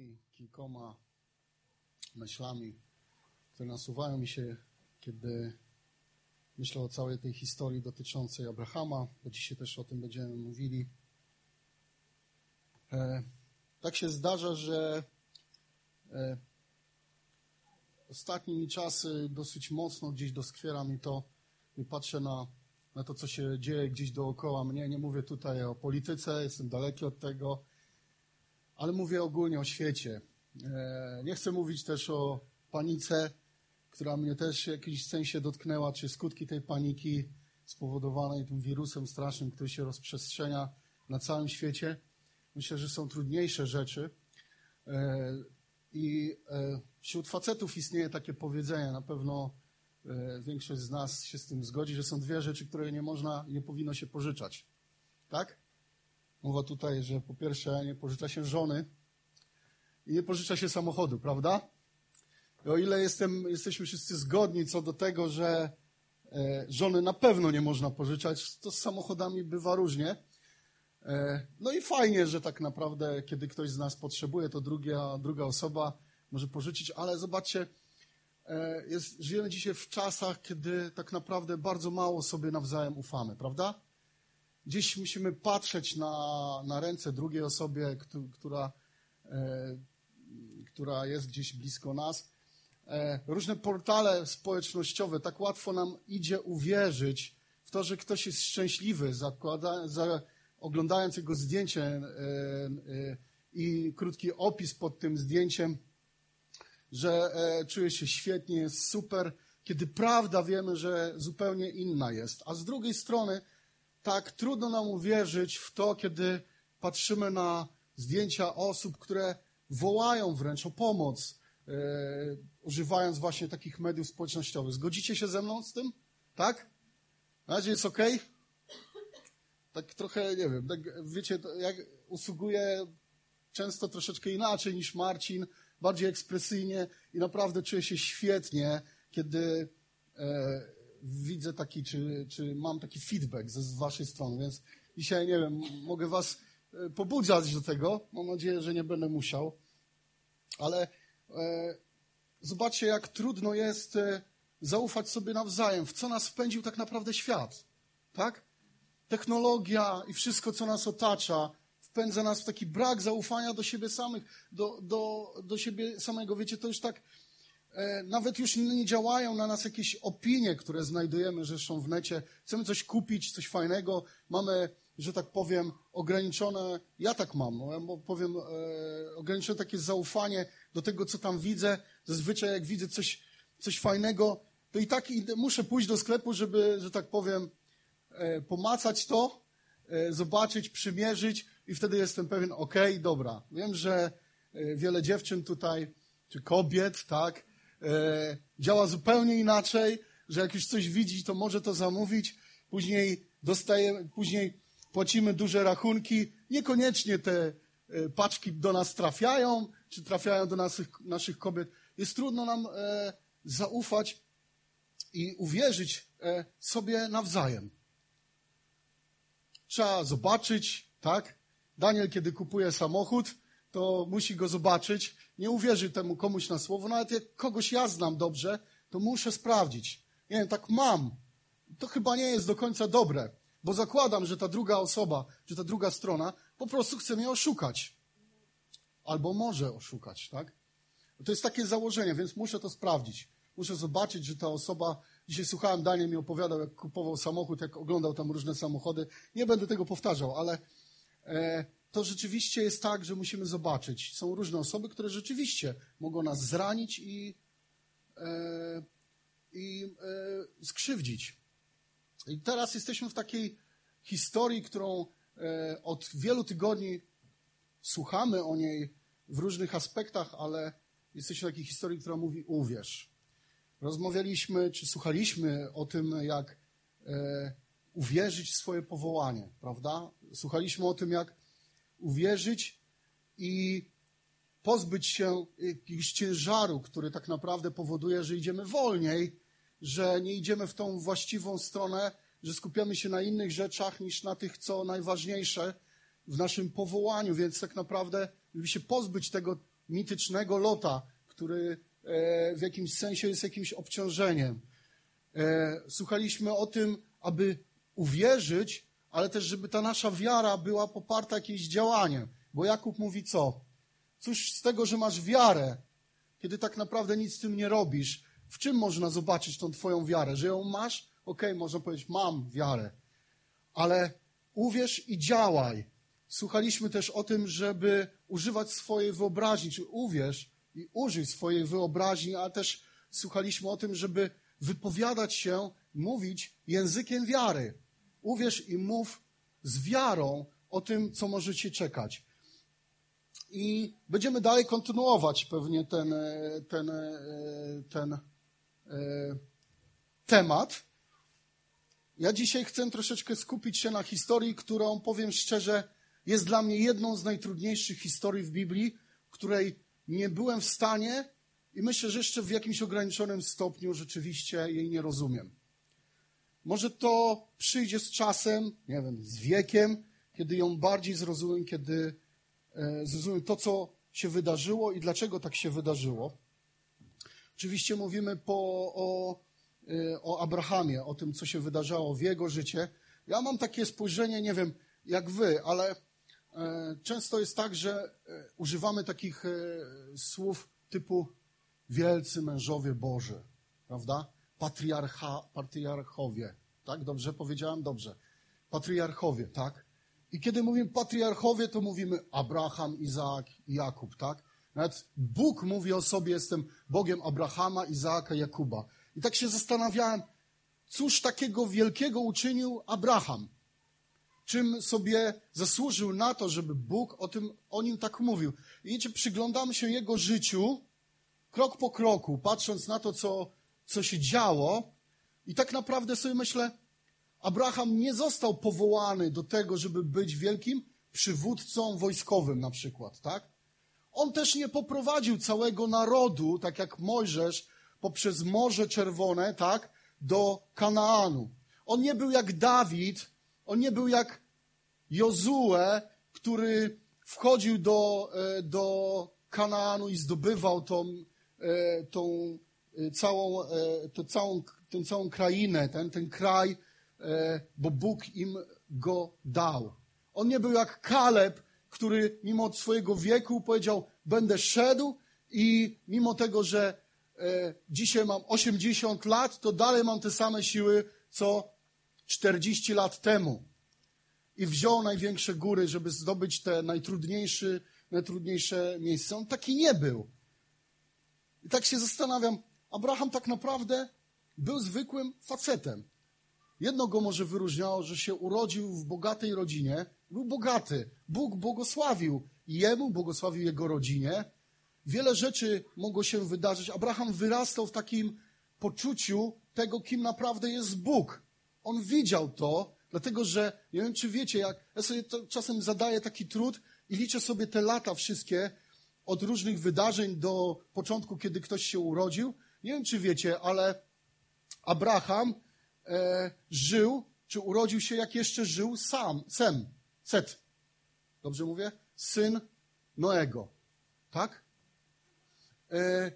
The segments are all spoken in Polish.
takimi kilkoma myślami, które nasuwają mi się, kiedy myślę o całej tej historii dotyczącej Abrahama, bo dzisiaj też o tym będziemy mówili. E, tak się zdarza, że e, ostatnimi czasy dosyć mocno gdzieś doskwiera mi to i patrzę na, na to, co się dzieje gdzieś dookoła mnie. Nie mówię tutaj o polityce, jestem daleki od tego, ale mówię ogólnie o świecie. E, nie chcę mówić też o panice, która mnie też w jakimś sensie dotknęła, czy skutki tej paniki spowodowanej tym wirusem strasznym, który się rozprzestrzenia na całym świecie. Myślę, że są trudniejsze rzeczy. E, I e, wśród facetów istnieje takie powiedzenie, na pewno większość z nas się z tym zgodzi, że są dwie rzeczy, które nie można, nie powinno się pożyczać. Tak? Mowa tutaj, że po pierwsze nie pożycza się żony i nie pożycza się samochodu, prawda? I o ile jestem, jesteśmy wszyscy zgodni co do tego, że e, żony na pewno nie można pożyczać, to z samochodami bywa różnie. E, no i fajnie, że tak naprawdę, kiedy ktoś z nas potrzebuje, to druga, druga osoba może pożyczyć, ale zobaczcie, e, jest, żyjemy dzisiaj w czasach, kiedy tak naprawdę bardzo mało sobie nawzajem ufamy, prawda? Gdzieś musimy patrzeć na, na ręce drugiej osobie, która, e, która jest gdzieś blisko nas. E, różne portale społecznościowe, tak łatwo nam idzie uwierzyć w to, że ktoś jest szczęśliwy, zakłada, za, oglądając jego zdjęcie e, i krótki opis pod tym zdjęciem, że czuje się świetnie, jest super, kiedy prawda wiemy, że zupełnie inna jest. A z drugiej strony tak trudno nam uwierzyć w to, kiedy patrzymy na zdjęcia osób, które wołają wręcz o pomoc, e, używając właśnie takich mediów społecznościowych. Zgodzicie się ze mną z tym? Tak? Na razie jest ok? Tak trochę, nie wiem, tak, wiecie, jak usługuję często troszeczkę inaczej niż Marcin, bardziej ekspresyjnie i naprawdę czuję się świetnie, kiedy e, widzę taki, czy, czy mam taki feedback ze, z waszej strony, więc dzisiaj, nie wiem, mogę was e, pobudzać do tego. Mam nadzieję, że nie będę musiał. Ale e, zobaczcie, jak trudno jest e, zaufać sobie nawzajem, w co nas wpędził tak naprawdę świat. Tak? Technologia i wszystko, co nas otacza, wpędza nas w taki brak zaufania do siebie samych, do, do, do siebie samego. Wiecie, to już tak nawet już nie działają na nas jakieś opinie, które znajdujemy zresztą w necie. Chcemy coś kupić, coś fajnego, mamy, że tak powiem, ograniczone, ja tak mam, no, powiem, e, ograniczone takie zaufanie do tego, co tam widzę. Zazwyczaj jak widzę coś, coś fajnego, to i tak muszę pójść do sklepu, żeby, że tak powiem, e, pomacać to, zobaczyć, przymierzyć i wtedy jestem pewien, okej, okay, dobra. Wiem, że wiele dziewczyn tutaj, czy kobiet, tak, e, działa zupełnie inaczej, że jak już coś widzi, to może to zamówić, później dostaje, później płacimy duże rachunki, niekoniecznie te e, paczki do nas trafiają, czy trafiają do naszych, naszych kobiet. Jest trudno nam e, zaufać i uwierzyć e, sobie nawzajem. Trzeba zobaczyć, tak? Daniel, kiedy kupuje samochód, to musi go zobaczyć. Nie uwierzy temu komuś na słowo. Nawet jak kogoś ja znam dobrze, to muszę sprawdzić. Nie wiem, tak mam. To chyba nie jest do końca dobre, bo zakładam, że ta druga osoba, że ta druga strona po prostu chce mnie oszukać. Albo może oszukać, tak? To jest takie założenie, więc muszę to sprawdzić. Muszę zobaczyć, że ta osoba, dzisiaj słuchałem, Daniel mi opowiadał, jak kupował samochód, jak oglądał tam różne samochody. Nie będę tego powtarzał, ale e, to rzeczywiście jest tak, że musimy zobaczyć. Są różne osoby, które rzeczywiście mogą nas zranić i, e, i e, skrzywdzić. I teraz jesteśmy w takiej historii, którą e, od wielu tygodni słuchamy o niej w różnych aspektach, ale jesteśmy w takiej historii, która mówi uwierz. Rozmawialiśmy, czy słuchaliśmy o tym, jak e, uwierzyć w swoje powołanie, prawda? Słuchaliśmy o tym, jak uwierzyć i pozbyć się jakiegoś ciężaru, który tak naprawdę powoduje, że idziemy wolniej, że nie idziemy w tą właściwą stronę, że skupiamy się na innych rzeczach niż na tych, co najważniejsze w naszym powołaniu, więc tak naprawdę żeby się pozbyć tego mitycznego lota, który e, w jakimś sensie jest jakimś obciążeniem. E, słuchaliśmy o tym, aby uwierzyć, ale też, żeby ta nasza wiara była poparta jakimś działaniem. Bo Jakub mówi co? Cóż z tego, że masz wiarę, kiedy tak naprawdę nic z tym nie robisz? W czym można zobaczyć tą twoją wiarę? Że ją masz? Okej, okay, można powiedzieć, mam wiarę. Ale uwierz i działaj. Słuchaliśmy też o tym, żeby używać swojej wyobraźni, czy uwierz i użyj swojej wyobraźni, ale też słuchaliśmy o tym, żeby wypowiadać się, mówić językiem wiary. Uwierz i mów z wiarą o tym, co możecie czekać. I będziemy dalej kontynuować pewnie ten, e, ten, e, ten, ten temat. Ja dzisiaj chcę troszeczkę skupić się na historii, którą, powiem szczerze, jest dla mnie jedną z najtrudniejszych historii w Biblii, której nie byłem w stanie i myślę, że jeszcze w jakimś ograniczonym stopniu rzeczywiście jej nie rozumiem. Może to przyjdzie z czasem, nie wiem, z wiekiem, kiedy ją bardziej zrozumiem, kiedy e, zrozumiem to, co się wydarzyło i dlaczego tak się wydarzyło. Oczywiście mówimy po, o, e, o Abrahamie, o tym, co się wydarzało w jego życie. Ja mam takie spojrzenie, nie wiem jak wy, ale e, często jest tak, że używamy takich słów typu wielcy mężowie Boży, prawda? Patriarcha, patriarchowie, tak? Dobrze powiedziałem? Dobrze. Patriarchowie, tak? I kiedy mówimy patriarchowie, to mówimy Abraham, Izaak i Jakub, tak? Nawet Bóg mówi o sobie, jestem Bogiem Abrahama, Izaaka, Jakuba. I tak się zastanawiałem, cóż takiego wielkiego uczynił Abraham? Czym sobie zasłużył na to, żeby Bóg o, tym, o nim tak mówił? I wiecie, przyglądamy się jego życiu krok po kroku, patrząc na to, co, co się działo, i tak naprawdę sobie myślę, Abraham nie został powołany do tego, żeby być wielkim przywódcą wojskowym na przykład, tak? On też nie poprowadził całego narodu, tak jak Mojżesz, poprzez Morze Czerwone, tak, do Kanaanu. On nie był jak Dawid, on nie był jak Jozue, który wchodził do, e, do Kanaanu i zdobywał tą, e, tą całą, tą całą, tę całą krainę, ten, ten kraj, E, bo Bóg im go dał. On nie był jak Kaleb, który mimo swojego wieku powiedział, będę szedł i mimo tego, że dzisiaj mam 80 lat, to dalej mam te same siły, co 40 lat temu. I wziął największe góry, żeby zdobyć te najtrudniejsze, najtrudniejsze miejsca. On taki nie był. I tak się zastanawiam, Abraham tak naprawdę był zwykłym facetem. Jedno go może wyróżniało, że się urodził w bogatej rodzinie. Był bogaty. Bóg błogosławił jemu, błogosławił jego rodzinie. Wiele rzeczy mogło się wydarzyć. Abraham wyrastał w takim poczuciu tego, kim naprawdę jest Bóg. On widział to, dlatego że, nie wiem czy wiecie, jak ja sobie czasem zadaję taki trud i liczę sobie te lata wszystkie, od różnych wydarzeń do początku, kiedy ktoś się urodził. Nie wiem, czy wiecie, ale Abraham e, żył, czy urodził się, jak jeszcze żył sam, Sem, Set. Dobrze mówię? Syn Noego. Tak? E,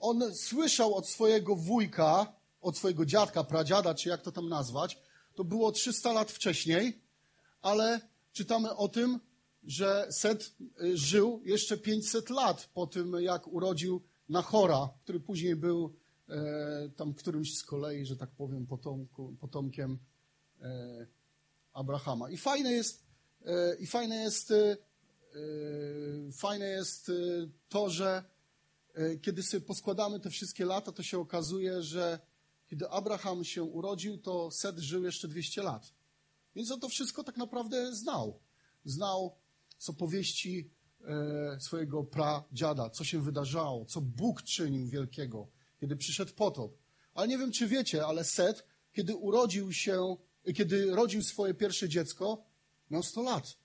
on słyszał od swojego wujka, od swojego dziadka, pradziada, czy jak to tam nazwać, to było 300 lat wcześniej, ale czytamy o tym, że Set e, żył jeszcze 500 lat po tym, jak urodził Nachora, który później był E, tam którymś z kolei, że tak powiem, potomku, potomkiem e, Abrahama. I fajne jest, e, i fajne jest, fajne jest to, że kiedy sobie poskładamy te wszystkie lata, to się okazuje, że kiedy Abraham się urodził, to Set żył jeszcze 200 lat. Więc on to wszystko tak naprawdę znał. Znał z opowieści swojego pradziada, co się wydarzało, co Bóg czynił wielkiego kiedy przyszedł potop. Ale nie wiem, czy wiecie, ale Set, kiedy urodził się, kiedy rodził swoje pierwsze dziecko, miał 100 lat.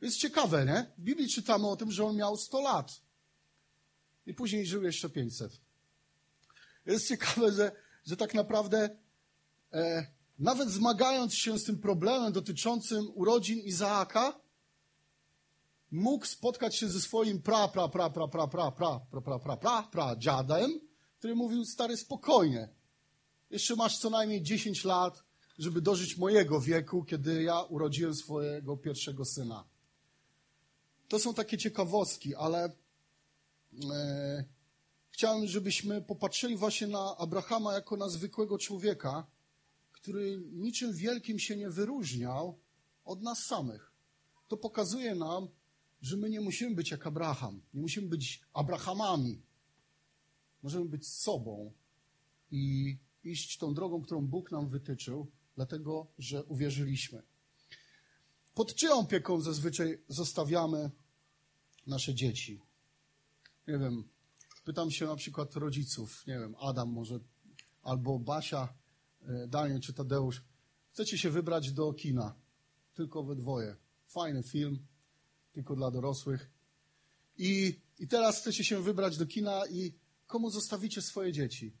Jest ciekawe, nie? W Biblii czytamy o tym, że on miał 100 lat. I później żył jeszcze 500. Jest ciekawe, że, że tak naprawdę e, nawet zmagając się z tym problemem dotyczącym urodzin Izaaka, mógł spotkać się ze swoim pra, pra, pra, pra, pra, pra, pra, pra, pra, pra, pra, pra dziadem, który mówił, stary, spokojnie. Jeszcze masz co najmniej 10 lat, żeby dożyć mojego wieku, kiedy ja urodziłem swojego pierwszego syna. To są takie ciekawostki, ale e, chciałem, żebyśmy popatrzyli właśnie na Abrahama jako na zwykłego człowieka, który niczym wielkim się nie wyróżniał od nas samych. To pokazuje nam, że my nie musimy być jak Abraham, nie musimy być Abrahamami. Możemy być sobą i iść tą drogą, którą Bóg nam wytyczył, dlatego że uwierzyliśmy. Pod czyją opieką zazwyczaj zostawiamy nasze dzieci? Nie wiem, pytam się na przykład rodziców, nie wiem, Adam może, albo Basia, e, Daniel czy Tadeusz. Chcecie się wybrać do kina, tylko we dwoje. Fajny film, tylko dla dorosłych. I, I teraz chcecie się wybrać do kina i komu zostawicie swoje dzieci?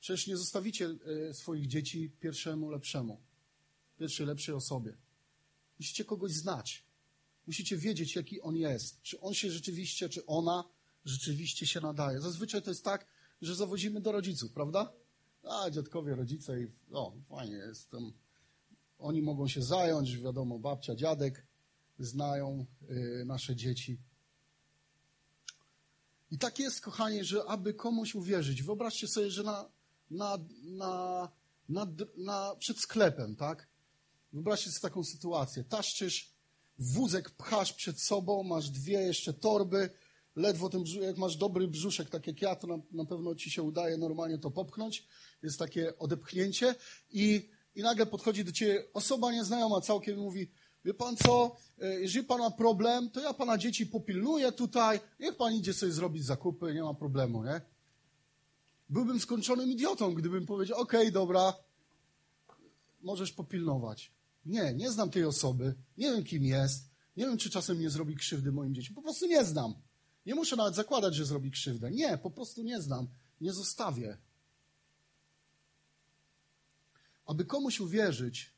Przecież nie zostawicie e, swoich dzieci pierwszemu lepszemu, pierwszej lepszej osobie. Musicie kogoś znać. Musicie wiedzieć, jaki on jest. Czy on się rzeczywiście, czy ona rzeczywiście się nadaje. Zazwyczaj to jest tak, że zawozimy do rodziców, prawda? A, dziadkowie, rodzice i o, fajnie jest. Tam, oni mogą się zająć, wiadomo, babcia, dziadek znają y, nasze dzieci. I tak jest, kochani, że aby komuś uwierzyć, wyobraźcie sobie, że na, na, na, na, na, przed sklepem, tak? Wyobraźcie sobie taką sytuację. Taszczysz wózek, pchasz przed sobą, masz dwie jeszcze torby, ledwo ten brzuszek, jak masz dobry brzuszek, tak jak ja, to na, na pewno ci się udaje normalnie to popchnąć. Jest takie odepchnięcie i, i nagle podchodzi do ciebie osoba nieznajoma całkiem i mówi, wie pan co, e, jeżeli pan ma problem, to ja pana dzieci popilnuję tutaj, niech pan idzie sobie zrobić zakupy, nie ma problemu, nie? Byłbym skończonym idiotą, gdybym powiedział, okej, okay, dobra, możesz popilnować. Nie, nie znam tej osoby, nie wiem kim jest, nie wiem, czy czasem nie zrobi krzywdy moim dzieciom, po prostu nie znam. Nie muszę nawet zakładać, że zrobi krzywdę. Nie, po prostu nie znam, nie zostawię. Aby komuś uwierzyć,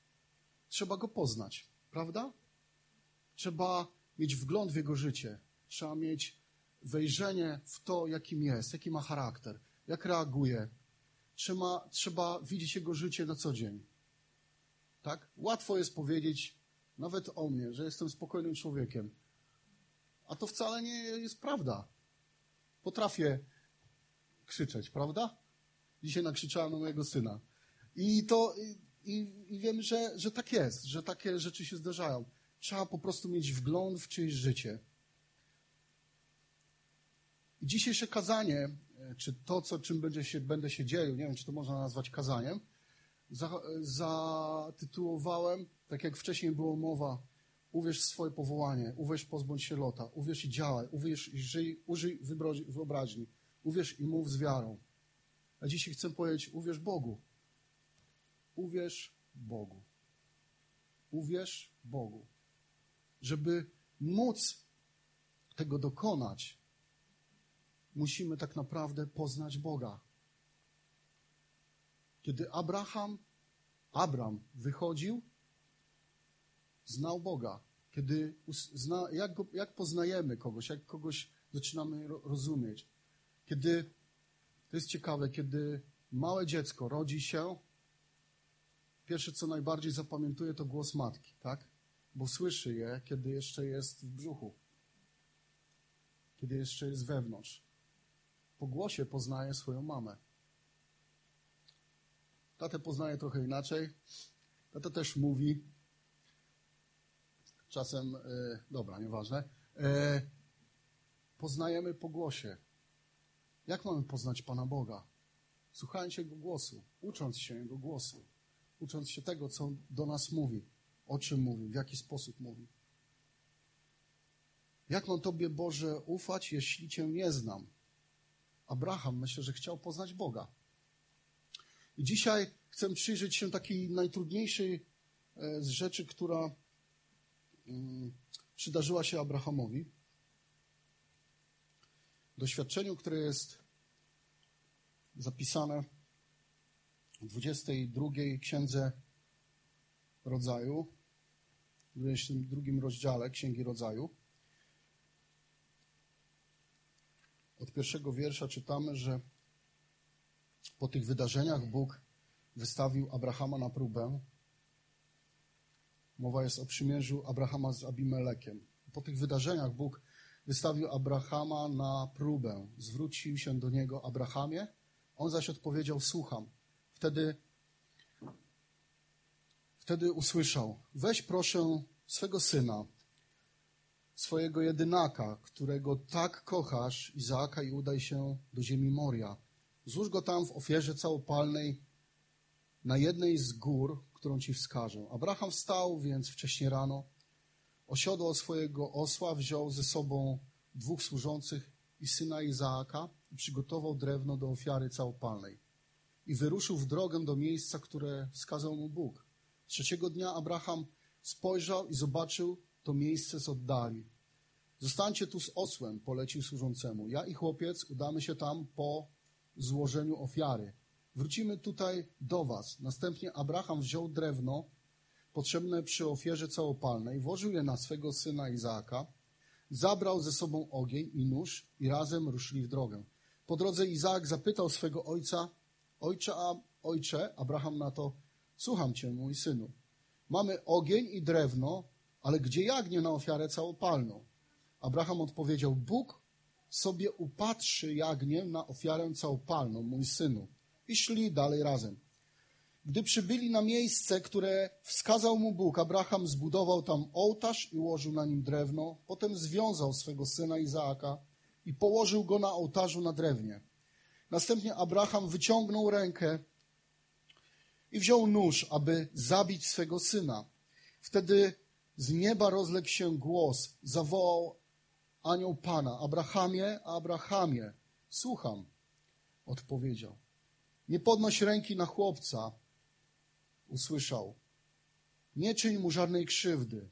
trzeba go poznać, prawda? Trzeba mieć wgląd w jego życie, trzeba mieć wejrzenie w to, jakim jest, jaki ma charakter, jak reaguje. Trzeba, trzeba widzieć jego życie na co dzień. Tak? Łatwo jest powiedzieć, nawet o mnie, że jestem spokojnym człowiekiem. A to wcale nie jest prawda. Potrafię krzyczeć, prawda? Dzisiaj nakrzyczałem na mojego syna. I to i, i wiem, że, że tak jest, że takie rzeczy się zdarzają. Trzeba po prostu mieć wgląd w czyjeś życie. I dzisiejsze kazanie, e, czy to, co, czym będzie się, będę się dzielił, nie wiem, czy to można nazwać kazaniem, zatytułowałem, tak jak wcześniej było mowa, uwierz w swoje powołanie, uwierz, pozbądź się lota, uwierz i działaj, uwierz i żyj, użyj wyobraźni, uwierz i mów z wiarą. A dzisiaj chcę powiedzieć, uwierz Bogu. Uwierz Bogu. Uwierz Bogu. Żeby móc tego dokonać, musimy tak naprawdę poznać Boga. Kiedy Abraham, Abram wychodził, znał Boga. Kiedy jak, go, jak poznajemy kogoś, jak kogoś zaczynamy rozumieć. Kiedy, to jest ciekawe, kiedy małe dziecko rodzi się, pierwsze co najbardziej zapamiętuje to głos matki, tak? Bo słyszy je, kiedy jeszcze jest w brzuchu. Kiedy jeszcze jest wewnątrz. Po głosie poznaje swoją mamę. Tatę poznaje trochę inaczej. Tata też mówi. Czasem, e, dobra, nieważne. E, poznajemy po głosie. Jak mamy poznać Pana Boga? Słuchając Jego głosu, ucząc się Jego głosu, ucząc się tego, co do nas mówi, o czym mówi, w jaki sposób mówi. Jak mam Tobie, Boże, ufać, jeśli Cię nie znam? Abraham myślę, że chciał poznać Boga. I dzisiaj chcę przyjrzeć się takiej najtrudniejszej e, z rzeczy, która mm, przydarzyła się Abrahamowi. Doświadczeniu, które jest zapisane 22 księdze rodzaju. w 22 rozdziale Księgi Rodzaju. Od pierwszego wiersza czytamy, że po tych wydarzeniach Bóg wystawił Abrahama na próbę. Mowa jest o przymierzu Abrahama z Abimelekiem. Po tych wydarzeniach Bóg wystawił Abrahama na próbę. Zwrócił się do niego Abrahamie, on zaś odpowiedział: Słucham. Wtedy, wtedy usłyszał: Weź proszę swego syna, swojego jedynaka, którego tak kochasz, Izaaka, i udaj się do ziemi Moria. Złóż go tam w ofierze całopalnej na jednej z gór, którą ci wskażę. Abraham wstał więc wcześnie rano, osiodłał swojego osła, wziął ze sobą dwóch służących i syna Izaaka i przygotował drewno do ofiary całopalnej. I wyruszył w drogę do miejsca, które wskazał mu Bóg. Trzeciego dnia Abraham spojrzał i zobaczył to miejsce z oddali. Zostańcie tu z osłem, polecił służącemu. Ja i chłopiec udamy się tam po złożeniu ofiary. Wrócimy tutaj do was. Następnie Abraham wziął drewno potrzebne przy ofierze całopalnej, włożył je na swego syna Izaaka, zabrał ze sobą ogień i nóż i razem ruszyli w drogę. Po drodze Izaak zapytał swego ojca, ojcze, a, ojcze, Abraham na to, słucham cię, mój synu. Mamy ogień i drewno, ale gdzie jagnię na ofiarę całopalną? Abraham odpowiedział, Bóg sobie upatrzy jagnię na ofiarę całopalną, mój synu. I szli dalej razem. Gdy przybyli na miejsce, które wskazał mu Bóg, Abraham zbudował tam ołtarz i ułożył na nim drewno. Potem związał swego syna Izaaka i położył go na ołtarzu na drewnie. Następnie Abraham wyciągnął rękę i wziął nóż, aby zabić swego syna. Wtedy z nieba rozległ się głos, zawołał anioł Pana, Abrahamie, Abrahamie, słucham, odpowiedział. Nie podnoś ręki na chłopca, usłyszał. Nie czyń mu żadnej krzywdy.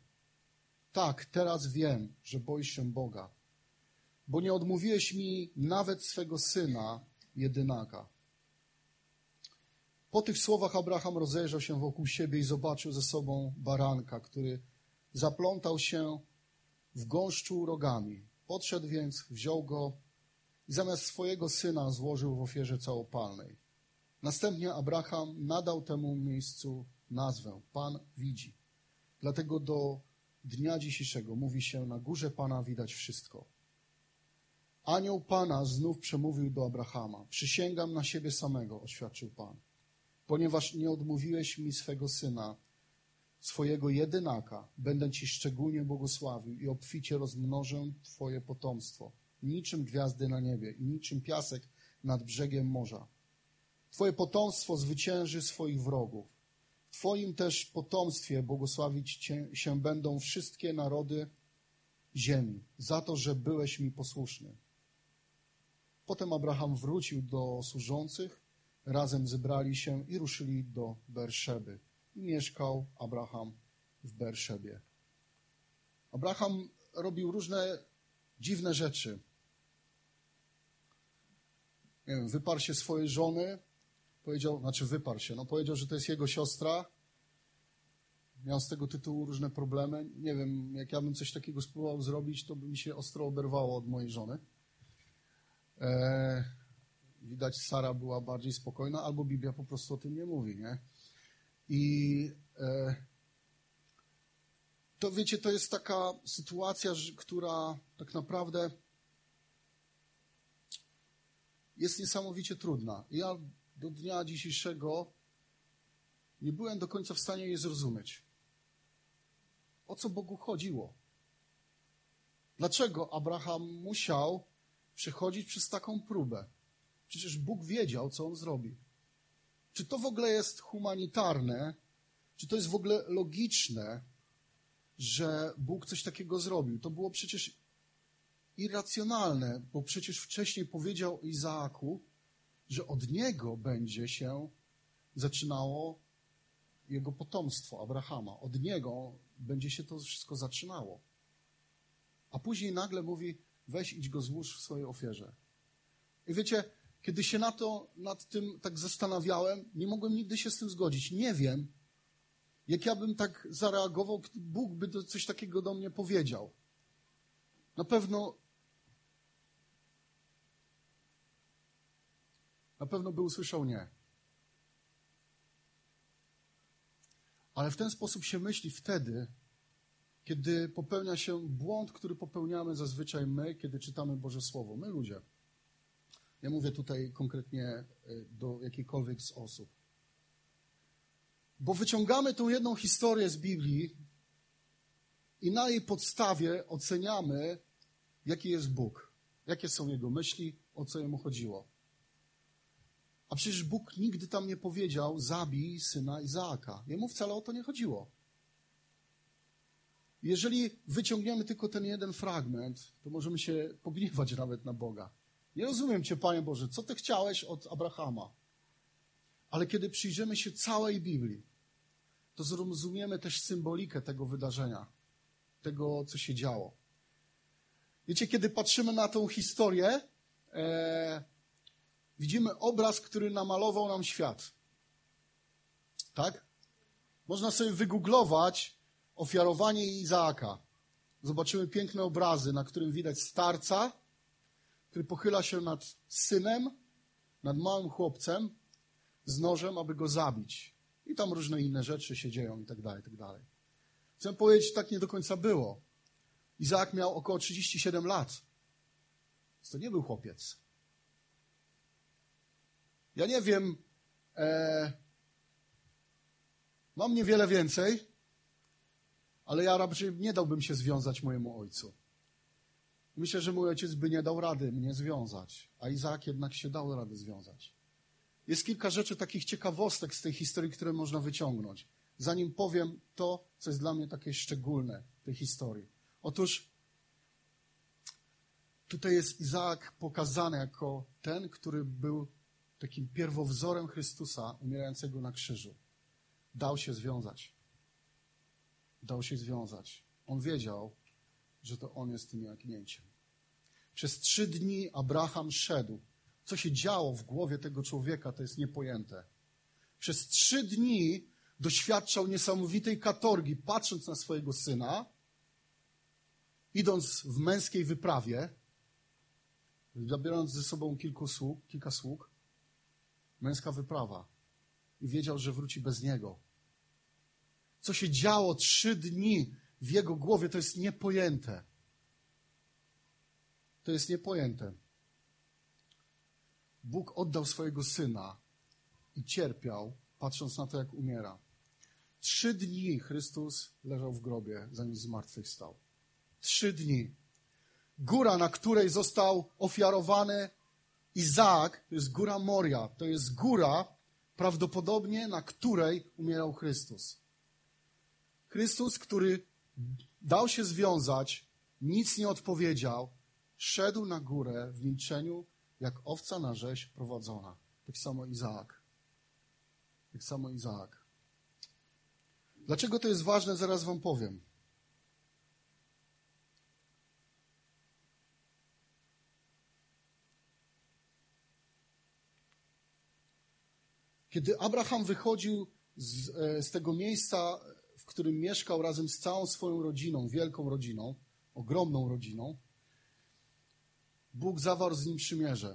Tak, teraz wiem, że boisz się Boga, bo nie odmówiłeś mi nawet swego syna, jedynaka. Po tych słowach Abraham rozejrzał się wokół siebie i zobaczył ze sobą baranka, który zaplątał się w gąszczu rogami. Podszedł więc, wziął go i zamiast swojego syna złożył w ofierze całopalnej. Następnie Abraham nadał temu miejscu nazwę Pan widzi. Dlatego do dnia dzisiejszego mówi się na górze Pana widać wszystko. Anioł Pana znów przemówił do Abrahama. Przysięgam na siebie samego, oświadczył Pan, ponieważ nie odmówiłeś mi swego syna, swojego jedynaka, będę Ci szczególnie błogosławił i obficie rozmnożę Twoje potomstwo, niczym gwiazdy na niebie i niczym piasek nad brzegiem morza. Twoje potomstwo zwycięży swoich wrogów. W Twoim też potomstwie błogosławić cię, się będą wszystkie narody ziemi, za to, że byłeś mi posłuszny. Potem Abraham wrócił do służących, razem zebrali się i ruszyli do Berszeby. I mieszkał Abraham w Berszebie. Abraham robił różne dziwne rzeczy. Nie wiem, wyparł się swojej żony, powiedział, znaczy wyparł się, no powiedział, że to jest jego siostra. Miał z tego tytułu różne problemy. Nie wiem, jak ja bym coś takiego spróbował zrobić, to by mi się ostro oberwało od mojej żony. E, widać, Sara była bardziej spokojna, albo Biblia po prostu o tym nie mówi, nie? I e, to wiecie, to jest taka sytuacja, która tak naprawdę jest niesamowicie trudna. Ja do dnia dzisiejszego nie byłem do końca w stanie jej zrozumieć. O co Bogu chodziło? Dlaczego Abraham musiał przechodzić przez taką próbę? Przecież Bóg wiedział, co on zrobi. Czy to w ogóle jest humanitarne? Czy to jest w ogóle logiczne, że Bóg coś takiego zrobił? To było przecież irracjonalne, bo przecież wcześniej powiedział Izaaku, że od niego będzie się zaczynało jego potomstwo, Abrahama. Od niego będzie się to wszystko zaczynało. A później nagle mówi, weź idź go złóż w swojej ofierze. I wiecie, kiedy się na to, nad tym tak zastanawiałem, nie mogłem nigdy się z tym zgodzić. Nie wiem, Jak ja bym tak zareagował, Bóg by coś takiego do mnie powiedział. Na pewno na pewno by usłyszał nie. Ale w ten sposób się myśli wtedy, kiedy popełnia się błąd, który popełniamy zazwyczaj my, kiedy czytamy Boże Słowo. My ludzie. Ja mówię tutaj konkretnie e, do jakiejkolwiek z osób. Bo wyciągamy tą jedną historię z Biblii i na jej podstawie oceniamy, jaki jest Bóg, jakie są Jego myśli, o co Jemu chodziło. A przecież Bóg nigdy tam nie powiedział, zabij syna Izaaka. Jemu wcale o to nie chodziło. Jeżeli wyciągniemy tylko ten jeden fragment, to możemy się pogniewać nawet na Boga. Nie rozumiem Cię, Panie Boże, co Ty chciałeś od Abrahama? Ale kiedy przyjrzymy się całej Biblii, to zrozumiemy też symbolikę tego wydarzenia, tego, co się działo. Wiecie, kiedy patrzymy na tą historię, e, widzimy obraz, który namalował nam świat. Tak? Można sobie wygooglować ofiarowanie Izaaka. Zobaczymy piękne obrazy, na którym widać starca, który pochyla się nad synem, nad małym chłopcem z nożem, aby go zabić. I tam różne inne rzeczy się dzieją i tak dalej, i tak dalej. Chcę powiedzieć, tak nie do końca było. Izaak miał około 37 lat. To nie był chłopiec. Ja nie wiem, e, mam niewiele więcej, ale ja raczej nie dałbym się związać mojemu ojcu. Myślę, że mój ojciec by nie dał rady mnie związać, a Izaak jednak się dał rady związać. Jest kilka rzeczy, takich ciekawostek z tej historii, które można wyciągnąć. Zanim powiem to, co jest dla mnie takie szczególne w tej historii. Otóż tutaj jest Izaak pokazany jako ten, który był takim pierwowzorem Chrystusa umierającego na krzyżu. Dał się związać. Dał się związać. On wiedział, że to on jest tym jagnięciem. Przez trzy dni Abraham szedł. Co się działo w głowie tego człowieka, to jest niepojęte. Przez trzy dni doświadczał niesamowitej katorgi, patrząc na swojego syna, idąc w męskiej wyprawie, zabierając ze sobą kilku sług, kilka sług, męska wyprawa. I wiedział, że wróci bez niego. Co się działo trzy dni w jego głowie, to jest niepojęte. To jest niepojęte. Bóg oddał swojego syna i cierpiał, patrząc na to, jak umiera. Trzy dni Chrystus leżał w grobie, zanim zmartwychwstał. Trzy dni. Góra, na której został ofiarowany Izaak, to jest góra Moria. To jest góra, prawdopodobnie na której umierał Chrystus. Chrystus, który dał się związać, nic nie odpowiedział, szedł na górę w milczeniu, jak owca na rzeź prowadzona. Tak samo Izaak. Tak samo Izaak. Dlaczego to jest ważne, zaraz wam powiem. Kiedy Abraham wychodził z, e, z tego miejsca, którym mieszkał razem z całą swoją rodziną, wielką rodziną, ogromną rodziną, Bóg zawarł z nim przymierze.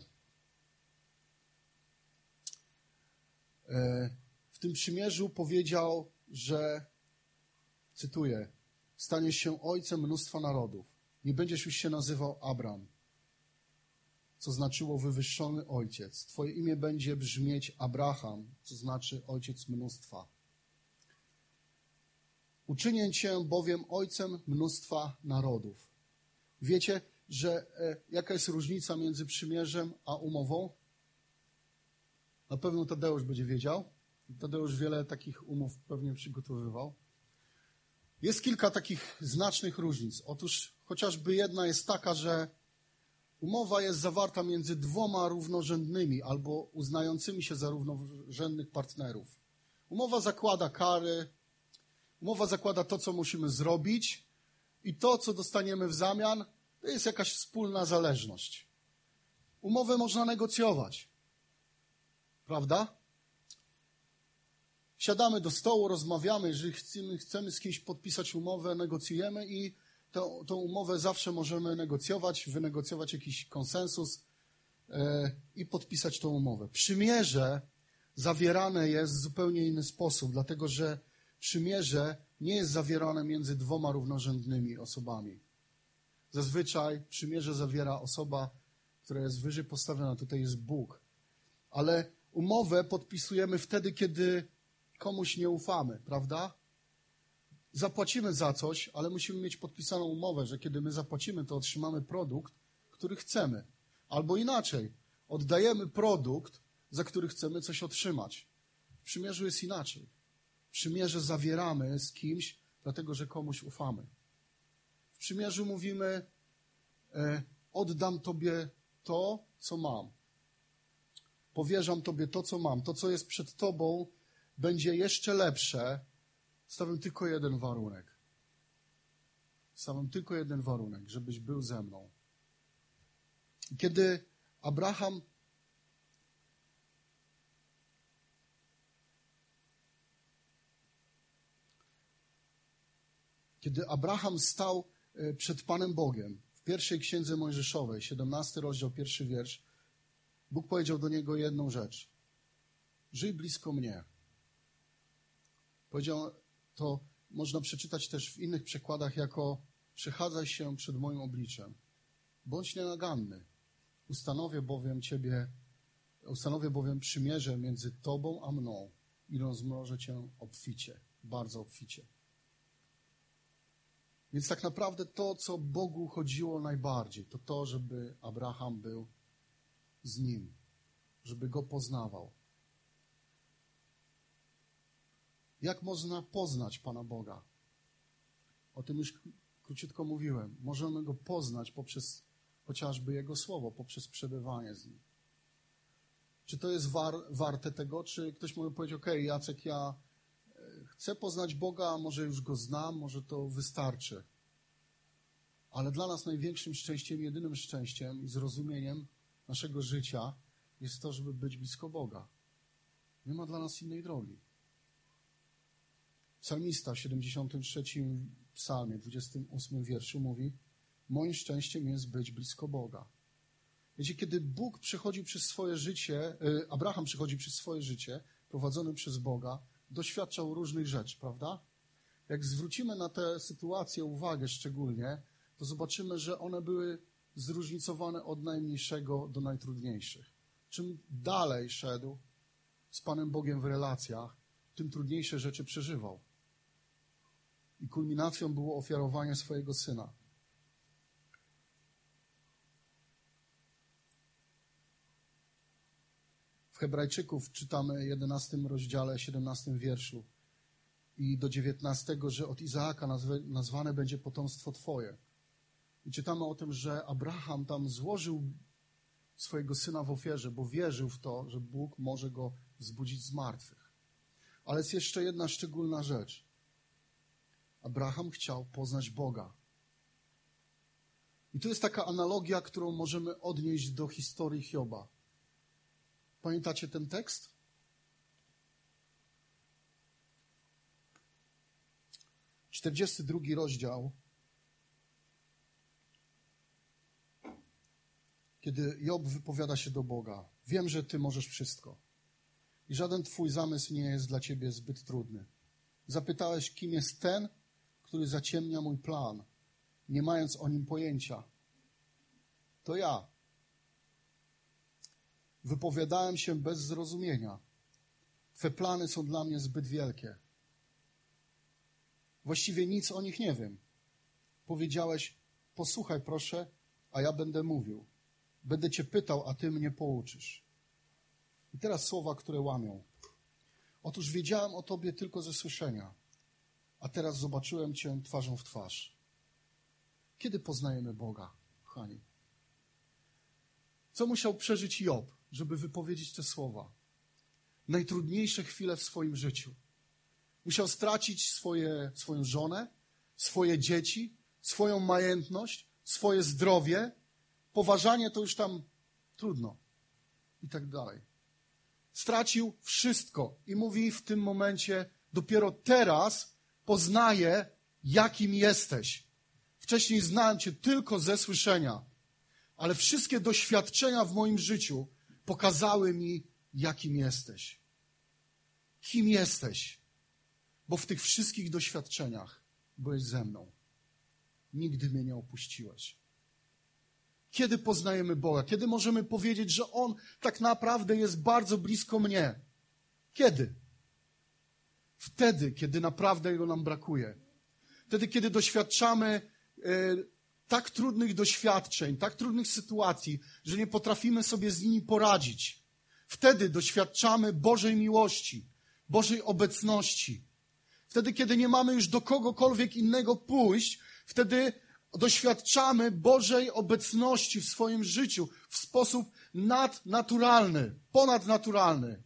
E, w tym przymierzu powiedział, że, cytuję, staniesz się ojcem mnóstwa narodów. Nie będziesz już się nazywał Abram, co znaczyło wywyższony ojciec. Twoje imię będzie brzmieć Abraham, co znaczy ojciec mnóstwa. Uczynię cię bowiem ojcem mnóstwa narodów. Wiecie, że e, jaka jest różnica między przymierzem a umową? Na pewno Tadeusz będzie wiedział. Tadeusz wiele takich umów pewnie przygotowywał. Jest kilka takich znacznych różnic. Otóż chociażby jedna jest taka, że umowa jest zawarta między dwoma równorzędnymi albo uznającymi się za równorzędnych partnerów. Umowa zakłada kary, umowa zakłada to, co musimy zrobić i to, co dostaniemy w zamian, to jest jakaś wspólna zależność. Umowę można negocjować. Prawda? siadamy do stołu, rozmawiamy, jeżeli chcemy, chcemy z kimś podpisać umowę, negocjujemy i tę, tę umowę zawsze możemy negocjować, wynegocjować jakiś konsensus e, i podpisać tą umowę. Przymierze zawierane jest w zupełnie inny sposób, dlatego że przymierze nie jest zawierane między dwoma równorzędnymi osobami. Zazwyczaj przymierze zawiera osoba, która jest wyżej postawiona, tutaj jest Bóg. Ale umowę podpisujemy wtedy, kiedy komuś nie ufamy, prawda? Zapłacimy za coś, ale musimy mieć podpisaną umowę, że kiedy my zapłacimy, to otrzymamy produkt, który chcemy. Albo inaczej, oddajemy produkt, za który chcemy coś otrzymać. W przymierzu jest inaczej. Przymierze zawieramy z kimś, dlatego że komuś ufamy. W przymierzu mówimy: e, Oddam Tobie to, co mam. Powierzam Tobie to, co mam. To, co jest przed Tobą, będzie jeszcze lepsze. Stawiam tylko jeden warunek. Stawiam tylko jeden warunek, żebyś był ze mną. Kiedy Abraham Kiedy Abraham stał e, przed Panem Bogiem w pierwszej księdze Mojżeszowej, 17 rozdział, pierwszy wiersz, Bóg powiedział do niego jedną rzecz. Żyj blisko mnie. Powiedział to, można przeczytać też w innych przekładach jako przechadzaj się przed moim obliczem. Bądź nienaganny. Ustanowię bowiem Ciebie, ustanowię bowiem przymierze między Tobą a mną i rozmnożę Cię obficie, bardzo obficie. Więc tak naprawdę to, co Bogu chodziło najbardziej, to to, żeby Abraham był z nim, żeby go poznawał. Jak można poznać Pana Boga? O tym już króciutko mówiłem. Możemy go poznać poprzez chociażby Jego słowo, poprzez przebywanie z nim. Czy to jest war, warte tego, czy ktoś może powiedzieć, ok, Jacek, ja chcę poznać Boga, może już Go znam, może to wystarczy. Ale dla nas największym szczęściem, jedynym szczęściem i zrozumieniem naszego życia jest to, żeby być blisko Boga. Nie ma dla nas innej drogi. Psalmista w 73 psalmie, 28 wierszu mówi Moim szczęściem jest być blisko Boga. Wiecie, kiedy Bóg przechodził przez swoje życie, e, Abraham przechodził przez swoje życie, prowadzony przez Boga, doświadczał różnych rzeczy, prawda? Jak zwrócimy na tę sytuację uwagę szczególnie, to zobaczymy, że one były zróżnicowane od najmniejszego do najtrudniejszych. Czym dalej szedł z Panem Bogiem w relacjach, tym trudniejsze rzeczy przeżywał. I kulminacją było ofiarowanie swojego syna. W Hebrajczyków czytamy w 11 rozdziale, 17 wierszu i do 19, że od Izaaka nazwane będzie potomstwo Twoje. I czytamy o tym, że Abraham tam złożył swojego syna w ofierze, bo wierzył w to, że Bóg może go wzbudzić z martwych. Ale jest jeszcze jedna szczególna rzecz. Abraham chciał poznać Boga. I tu jest taka analogia, którą możemy odnieść do historii Hioba. Pamiętacie ten tekst? Czterdziesty drugi rozdział. Kiedy Job wypowiada się do Boga. Wiem, że Ty możesz wszystko. I żaden Twój zamysł nie jest dla Ciebie zbyt trudny. Zapytałeś, kim jest ten, który zaciemnia mój plan, nie mając o nim pojęcia. To ja. Wypowiadałem się bez zrozumienia. Twe plany są dla mnie zbyt wielkie. Właściwie nic o nich nie wiem. Powiedziałeś, posłuchaj proszę, a ja będę mówił. Będę cię pytał, a ty mnie pouczysz. I teraz słowa, które łamią. Otóż wiedziałem o tobie tylko ze słyszenia, a teraz zobaczyłem cię twarzą w twarz. Kiedy poznajemy Boga, kochani? Co musiał przeżyć Job, żeby wypowiedzieć te słowa? Najtrudniejsze chwile w swoim życiu. Musiał stracić swoje, swoją żonę, swoje dzieci, swoją majętność, swoje zdrowie. Poważanie to już tam trudno. I tak dalej. stracił wszystko i mówi w tym momencie, dopiero teraz poznaję, jakim jesteś. Wcześniej znałem Cię tylko ze słyszenia, ale wszystkie doświadczenia w moim życiu pokazały mi, jakim jesteś. Kim jesteś? Bo w tych wszystkich doświadczeniach byłeś ze mną. Nigdy mnie nie opuściłeś. Kiedy poznajemy Boga? Kiedy możemy powiedzieć, że On tak naprawdę jest bardzo blisko mnie? Kiedy? Wtedy, kiedy naprawdę Jego nam brakuje. Wtedy, kiedy doświadczamy e, tak trudnych doświadczeń, tak trudnych sytuacji, że nie potrafimy sobie z nimi poradzić. Wtedy doświadczamy Bożej miłości, Bożej obecności. Wtedy, kiedy nie mamy już do kogokolwiek innego pójść, wtedy doświadczamy Bożej obecności w swoim życiu w sposób nadnaturalny, ponadnaturalny.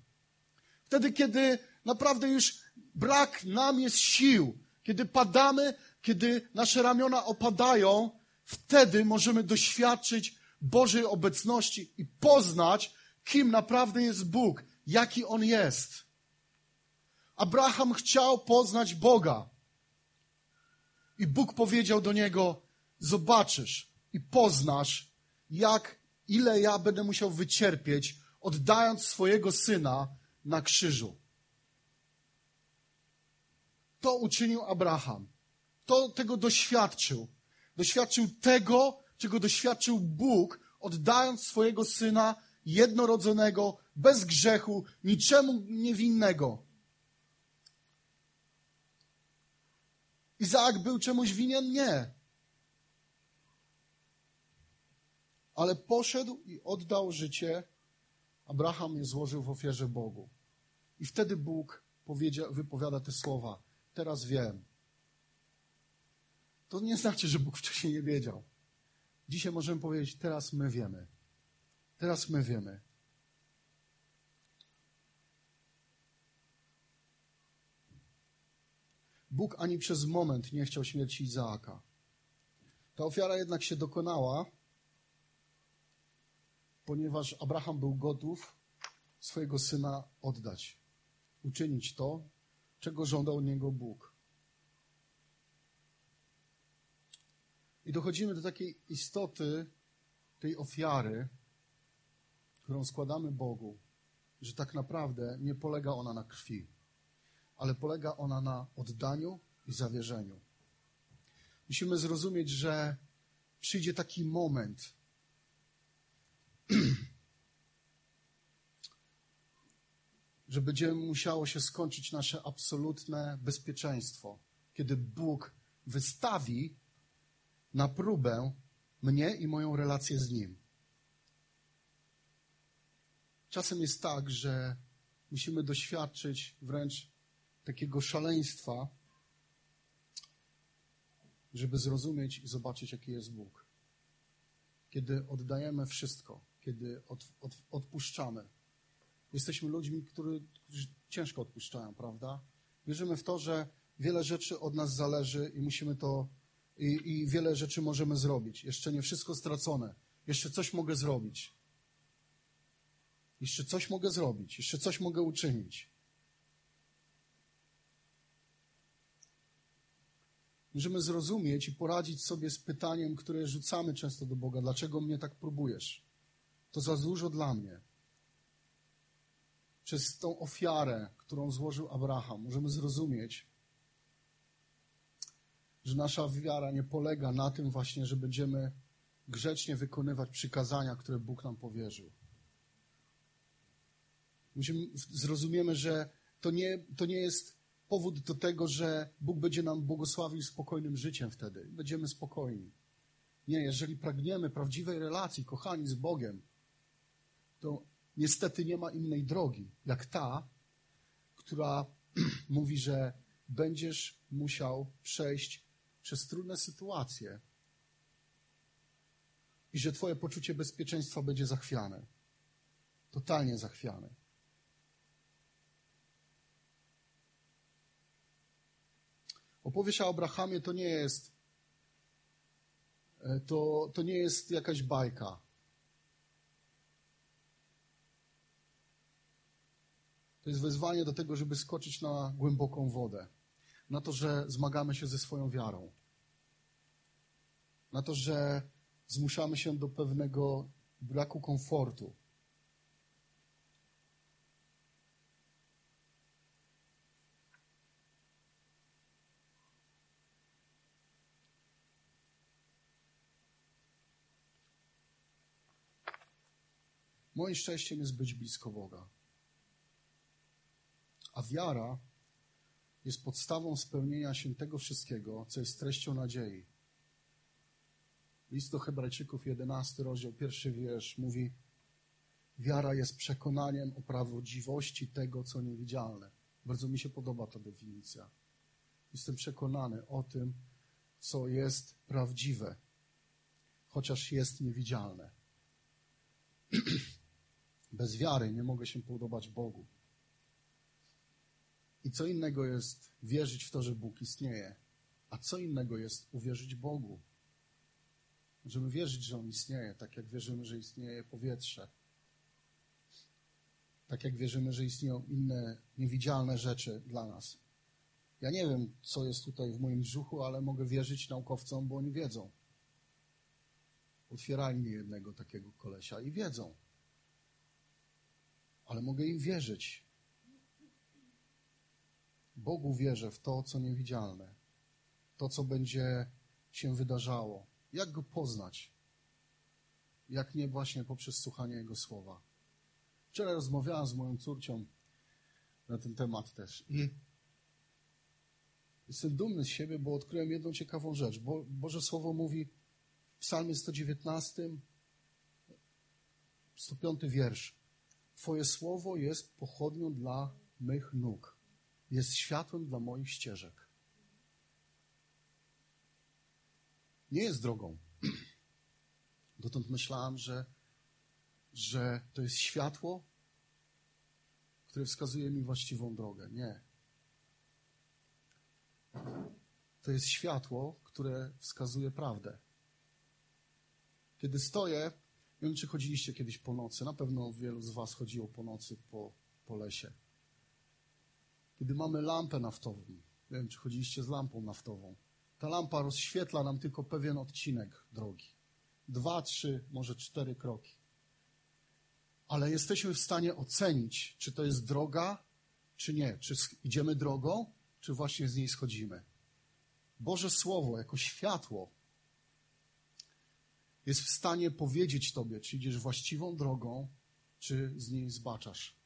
Wtedy, kiedy naprawdę już brak nam jest sił, kiedy padamy, kiedy nasze ramiona opadają, wtedy możemy doświadczyć Bożej obecności i poznać, kim naprawdę jest Bóg, jaki On jest. Abraham chciał poznać Boga. I Bóg powiedział do niego: Zobaczysz i poznasz, jak, ile ja będę musiał wycierpieć, oddając swojego syna na krzyżu. To uczynił Abraham. To tego doświadczył. Doświadczył tego, czego doświadczył Bóg, oddając swojego syna jednorodzonego, bez grzechu, niczemu niewinnego. Izaak był czemuś winien? Nie. Ale poszedł i oddał życie. Abraham je złożył w ofierze Bogu. I wtedy Bóg wypowiada te słowa. Teraz wiem. To nie znaczy, że Bóg wcześniej nie wiedział. Dzisiaj możemy powiedzieć, teraz my wiemy. Teraz my wiemy. Bóg ani przez moment nie chciał śmierci Izaaka. Ta ofiara jednak się dokonała, ponieważ Abraham był gotów swojego syna oddać, uczynić to, czego żądał od niego Bóg. I dochodzimy do takiej istoty tej ofiary, którą składamy Bogu, że tak naprawdę nie polega ona na krwi ale polega ona na oddaniu i zawierzeniu. Musimy zrozumieć, że przyjdzie taki moment, że będzie musiało się skończyć nasze absolutne bezpieczeństwo, kiedy Bóg wystawi na próbę mnie i moją relację z Nim. Czasem jest tak, że musimy doświadczyć wręcz takiego szaleństwa, żeby zrozumieć i zobaczyć, jaki jest Bóg. Kiedy oddajemy wszystko, kiedy od, od, odpuszczamy. Jesteśmy ludźmi, którzy, którzy ciężko odpuszczają, prawda? Wierzymy w to, że wiele rzeczy od nas zależy i musimy to, i, i wiele rzeczy możemy zrobić. Jeszcze nie wszystko stracone. Jeszcze coś mogę zrobić. Jeszcze coś mogę zrobić. Jeszcze coś mogę uczynić. Możemy zrozumieć i poradzić sobie z pytaniem, które rzucamy często do Boga: dlaczego mnie tak próbujesz? To za dużo dla mnie. Przez tą ofiarę, którą złożył Abraham, możemy zrozumieć, że nasza wiara nie polega na tym właśnie, że będziemy grzecznie wykonywać przykazania, które Bóg nam powierzył. Musimy, zrozumiemy, że to nie, to nie jest powód do tego, że Bóg będzie nam błogosławił spokojnym życiem wtedy. Będziemy spokojni. Nie, jeżeli pragniemy prawdziwej relacji, kochani, z Bogiem, to niestety nie ma innej drogi, jak ta, która mówi, że będziesz musiał przejść przez trudne sytuacje i że Twoje poczucie bezpieczeństwa będzie zachwiane. Totalnie zachwiane. Opowieść o Abrahamie to nie jest e, to, to nie jest jakaś bajka. To jest wezwanie do tego, żeby skoczyć na głęboką wodę. Na to, że zmagamy się ze swoją wiarą. Na to, że zmuszamy się do pewnego braku komfortu. Moim szczęściem jest być blisko Boga. A wiara jest podstawą spełnienia się tego wszystkiego, co jest treścią nadziei. List do Hebrajczyków, 11 rozdział, pierwszy wiersz mówi: Wiara jest przekonaniem o prawdziwości tego, co niewidzialne. Bardzo mi się podoba ta definicja. Jestem przekonany o tym, co jest prawdziwe, chociaż jest niewidzialne. Bez wiary nie mogę się podobać Bogu. I co innego jest wierzyć w to, że Bóg istnieje, a co innego jest uwierzyć Bogu. Możemy wierzyć, że On istnieje, tak jak wierzymy, że istnieje powietrze. Tak jak wierzymy, że istnieją inne niewidzialne rzeczy dla nas. Ja nie wiem, co jest tutaj w moim brzuchu, ale mogę wierzyć naukowcom, bo oni wiedzą. Otwierali mi jednego takiego kolesia i wiedzą. Ale mogę im wierzyć. Bogu wierzę w to, co niewidzialne. To, co będzie się wydarzało. Jak go poznać? Jak nie właśnie poprzez słuchanie Jego słowa. Wczoraj rozmawiałem z moją córcią na ten temat też i jestem dumny z siebie, bo odkryłem jedną ciekawą rzecz. Bo, Boże Słowo mówi w psalmie 119, 105 wiersz. Twoje Słowo jest pochodnią dla mych nóg. Jest światłem dla moich ścieżek. nie jest drogą. Dotąd myślałem, że, że to jest światło, które wskazuje mi właściwą drogę. Nie. To jest światło, które wskazuje prawdę. Kiedy stoję, nie wiem, czy chodziliście kiedyś po nocy, na pewno wielu z Was chodziło po nocy po, po lesie. Kiedy mamy lampę naftową, nie wiem, czy chodziliście z lampą naftową, ta lampa rozświetla nam tylko pewien odcinek drogi. Dwa, trzy, może cztery kroki. Ale jesteśmy w stanie ocenić, czy to jest droga, czy nie. Czy idziemy drogą, czy właśnie z niej schodzimy. Boże Słowo, jako światło, jest w stanie powiedzieć Tobie, czy idziesz właściwą drogą, czy z niej zbaczasz.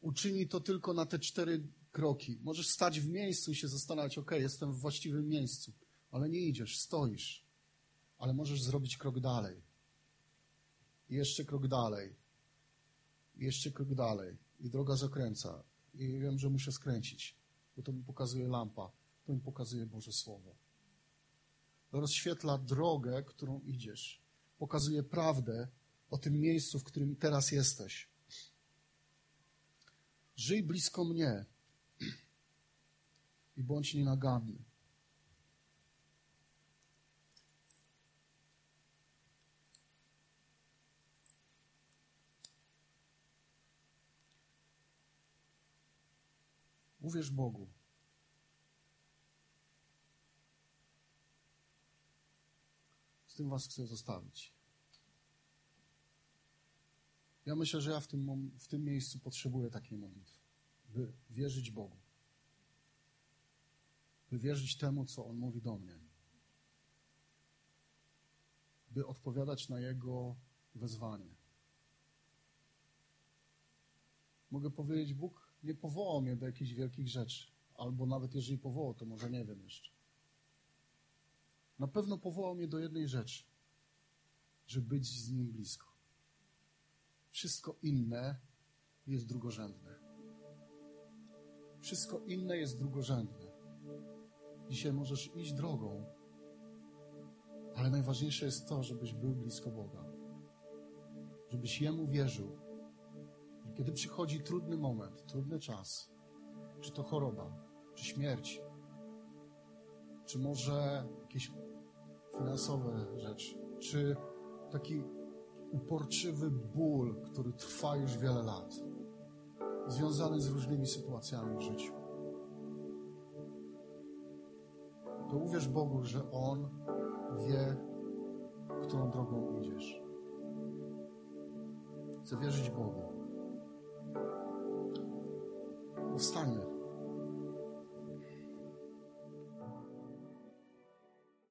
Uczyni to tylko na te cztery kroki. Możesz stać w miejscu i się zastanawiać, ok, jestem w właściwym miejscu, ale nie idziesz, stoisz. Ale możesz zrobić krok dalej. I jeszcze krok dalej. I jeszcze krok dalej. I droga zakręca. I wiem, że muszę skręcić, bo to mi pokazuje lampa, to mi pokazuje Boże Słowo. Rozświetla drogę, którą idziesz. Pokazuje prawdę o tym miejscu, w którym teraz jesteś. Żyj blisko mnie, i bądź nienaganny. Uwierz Bogu. Z tym Was chcę zostawić. Ja myślę, że ja w tym, w tym miejscu potrzebuję takiej modlitwy, by wierzyć Bogu by wierzyć temu, co On mówi do mnie, by odpowiadać na Jego wezwanie. Mogę powiedzieć, Bóg nie powołał mnie do jakichś wielkich rzeczy, albo nawet jeżeli powołał, to może nie wiem jeszcze. Na pewno powołał mnie do jednej rzeczy, żeby być z Nim blisko. Wszystko inne jest drugorzędne. Wszystko inne jest drugorzędne. Dzisiaj możesz iść drogą, ale najważniejsze jest to, żebyś był blisko Boga. Żebyś Jemu wierzył. Że kiedy przychodzi trudny moment, trudny czas, czy to choroba, czy śmierć, czy może jakieś finansowe rzeczy, czy taki uporczywy ból, który trwa już wiele lat, związany z różnymi sytuacjami w życiu, to uwierz Bogu, że On wie, którą drogą idziesz. Chcę wierzyć Bogu. Powstańmy.